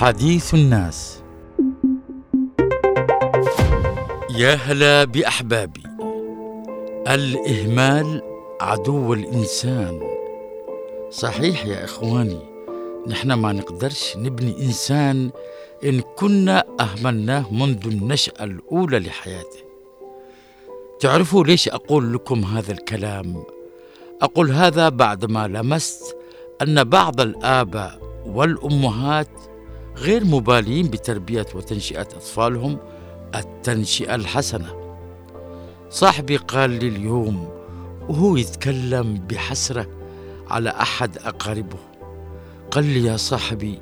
حديث الناس. يا هلا بأحبابي. الإهمال عدو الإنسان. صحيح يا إخواني نحن ما نقدرش نبني إنسان إن كنا أهملناه منذ النشأة الأولى لحياته. تعرفوا ليش أقول لكم هذا الكلام؟ أقول هذا بعدما لمست أن بعض الآباء والأمهات غير مبالين بتربية وتنشئة أطفالهم التنشئة الحسنة. صاحبي قال لي اليوم وهو يتكلم بحسرة على أحد أقاربه. قال لي يا صاحبي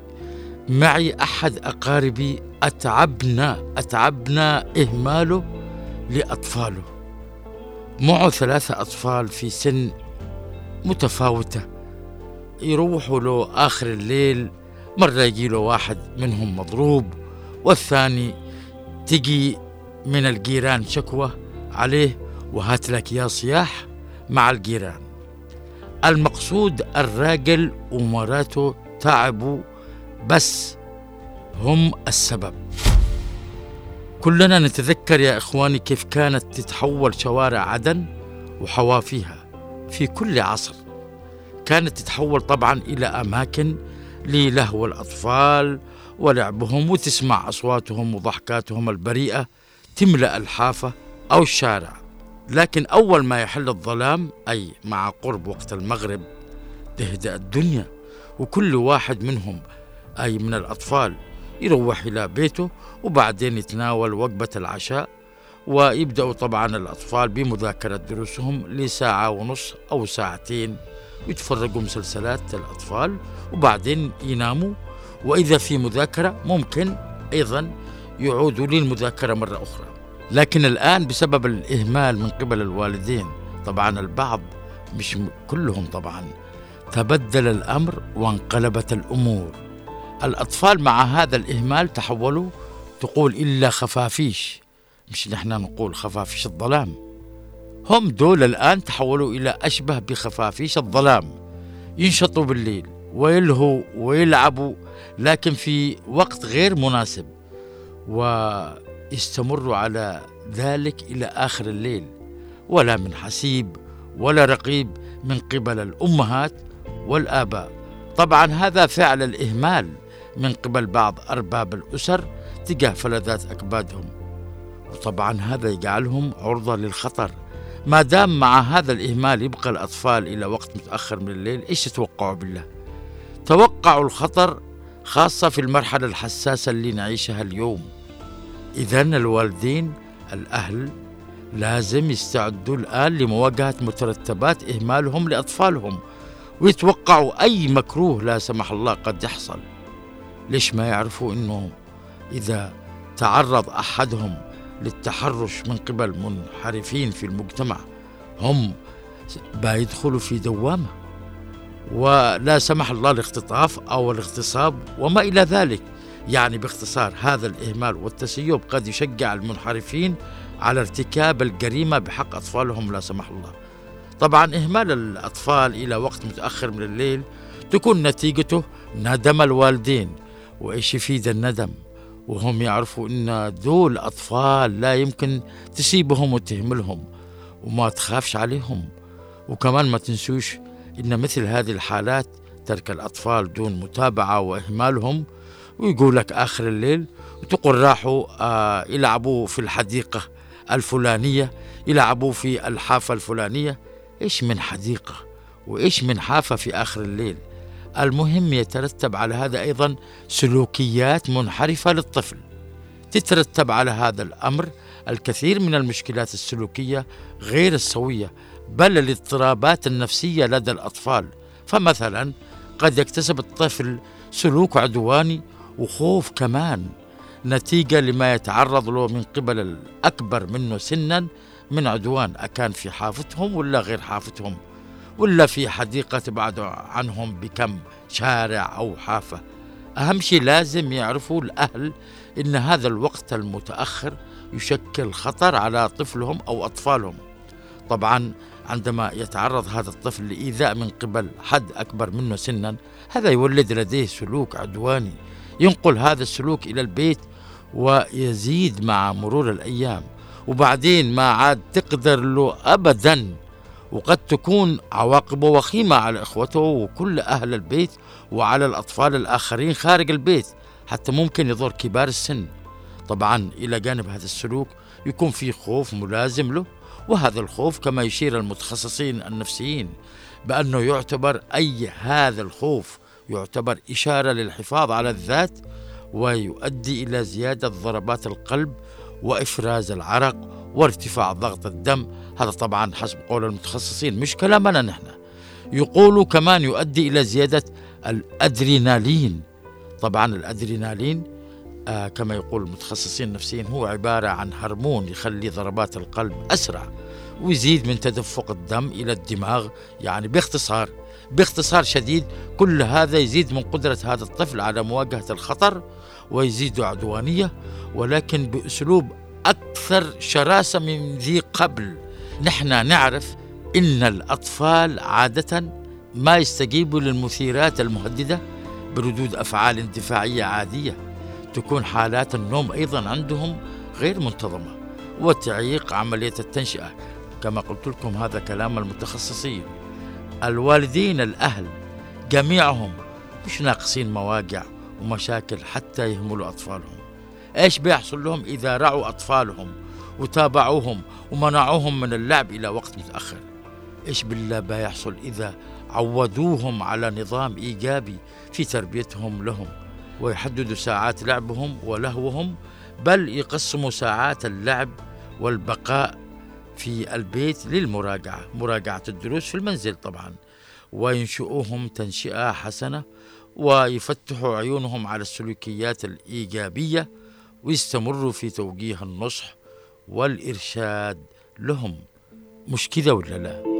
معي أحد أقاربي أتعبنا أتعبنا إهماله لأطفاله. معه ثلاثة أطفال في سن متفاوتة. يروحوا له آخر الليل مرة يجي له واحد منهم مضروب والثاني تجي من الجيران شكوى عليه وهات لك يا صياح مع الجيران. المقصود الراجل ومراته تعبوا بس هم السبب. كلنا نتذكر يا إخواني كيف كانت تتحول شوارع عدن وحوافيها في كل عصر. كانت تتحول طبعا إلى أماكن للهو الأطفال ولعبهم وتسمع أصواتهم وضحكاتهم البريئة تملأ الحافة أو الشارع. لكن أول ما يحل الظلام أي مع قرب وقت المغرب تهدأ الدنيا وكل واحد منهم أي من الأطفال يروح إلى بيته وبعدين يتناول وجبة العشاء ويبدأوا طبعا الأطفال بمذاكرة دروسهم لساعة ونص أو ساعتين. ويتفرجوا مسلسلات الأطفال وبعدين يناموا. وإذا في مذاكرة ممكن أيضا يعودوا للمذاكرة مرة أخرى. لكن الآن بسبب الإهمال من قبل الوالدين طبعا البعض مش كلهم طبعا تبدل الأمر وانقلبت الأمور. الأطفال مع هذا الإهمال تحولوا تقول إلا خفافيش. مش نحن نقول خفافيش الظلام. هم دول الآن تحولوا إلى أشبه بخفافيش الظلام. ينشطوا بالليل ويلهوا ويلعبوا لكن في وقت غير مناسب. ويستمروا على ذلك إلى آخر الليل. ولا من حسيب ولا رقيب من قبل الأمهات والآباء. طبعا هذا فعل الإهمال من قبل بعض أرباب الأسر تجاه فلذات أكبادهم. وطبعا هذا يجعلهم عرضة للخطر. ما دام مع هذا الإهمال يبقى الأطفال إلى وقت متأخر من الليل إيش تتوقعوا بالله؟ توقعوا الخطر خاصة في المرحلة الحساسة اللي نعيشها اليوم. إذا الوالدين الأهل لازم يستعدوا الآن لمواجهة مترتبات إهمالهم لأطفالهم ويتوقعوا أي مكروه لا سمح الله قد يحصل. ليش ما يعرفوا أنه إذا تعرض أحدهم للتحرش من قبل منحرفين في المجتمع. هم بيدخلوا في دوامة. ولا سمح الله الاختطاف أو الاغتصاب وما إلى ذلك. يعني باختصار هذا الإهمال والتسيب قد يشجع المنحرفين على ارتكاب الجريمة بحق أطفالهم لا سمح الله. طبعا إهمال الأطفال إلى وقت متأخر من الليل تكون نتيجته ندم الوالدين وإيش يفيد الندم؟ وهم يعرفوا إن دول أطفال لا يمكن تسيبهم وتهملهم وما تخافش عليهم. وكمان ما تنسوش إن مثل هذه الحالات ترك الأطفال دون متابعة وإهمالهم ويقول لك آخر الليل وتقول راحوا آه يلعبوا في الحديقة الفلانية يلعبوا في الحافة الفلانية. إيش من حديقة؟ وإيش من حافة في آخر الليل؟ المهم يترتب على هذا أيضا سلوكيات منحرفة للطفل. تترتب على هذا الأمر الكثير من المشكلات السلوكية غير السوية بل الاضطرابات النفسية لدى الأطفال. فمثلا قد يكتسب الطفل سلوك عدواني وخوف كمان نتيجة لما يتعرض له من قبل الأكبر منه سنا من عدوان أكان في حافتهم ولا غير حافتهم. ولا في حديقة تبعد عنهم بكم شارع أو حافة؟ أهم شيء لازم يعرفوا الأهل إن هذا الوقت المتأخر يشكل خطر على طفلهم أو أطفالهم. طبعا عندما يتعرض هذا الطفل لإيذاء من قبل حد أكبر منه سنا هذا يولد لديه سلوك عدواني. ينقل هذا السلوك إلى البيت ويزيد مع مرور الأيام. وبعدين ما عاد تقدر له أبدا وقد تكون عواقبه وخيمة على إخوته وكل أهل البيت وعلى الأطفال الآخرين خارج البيت حتى ممكن يضر كبار السن. طبعا إلى جانب هذا السلوك يكون في خوف ملازم له وهذا الخوف كما يشير المتخصصين النفسيين بأنه يعتبر أي هذا الخوف يعتبر إشارة للحفاظ على الذات ويؤدي إلى زيادة ضربات القلب وإفراز العرق وارتفاع ضغط الدم. هذا طبعا حسب قول المتخصصين. مش كلامنا نحن. يقولوا كمان يؤدي إلى زيادة الأدرينالين. طبعا الأدرينالين آه كما يقول المتخصصين النفسيين هو عبارة عن هرمون يخلي ضربات القلب أسرع ويزيد من تدفق الدم إلى الدماغ يعني باختصار. باختصار شديد كل هذا يزيد من قدرة هذا الطفل على مواجهة الخطر ويزيد عدوانية ولكن بأسلوب أكثر شراسة من ذي قبل. نحن نعرف إن الأطفال عادة ما يستجيبوا للمثيرات المهددة بردود أفعال اندفاعية عادية. تكون حالات النوم أيضا عندهم غير منتظمة وتعيق عملية التنشئة. كما قلت لكم هذا كلام المتخصصين. الوالدين الأهل جميعهم مش ناقصين مواجع ومشاكل حتى يهملوا أطفالهم. إيش بيحصل لهم إذا رعوا أطفالهم وتابعوهم ومنعوهم من اللعب إلى وقت متأخر؟ إيش بالله بيحصل إذا عودوهم على نظام إيجابي في تربيتهم لهم ويحددوا ساعات لعبهم ولهوهم بل يقسموا ساعات اللعب والبقاء في البيت للمراجعة مراجعة الدروس في المنزل طبعا وينشئوهم تنشئة حسنة ويفتحوا عيونهم على السلوكيات الإيجابية ويستمروا في توجيه النصح والإرشاد لهم مش كده ولا لا؟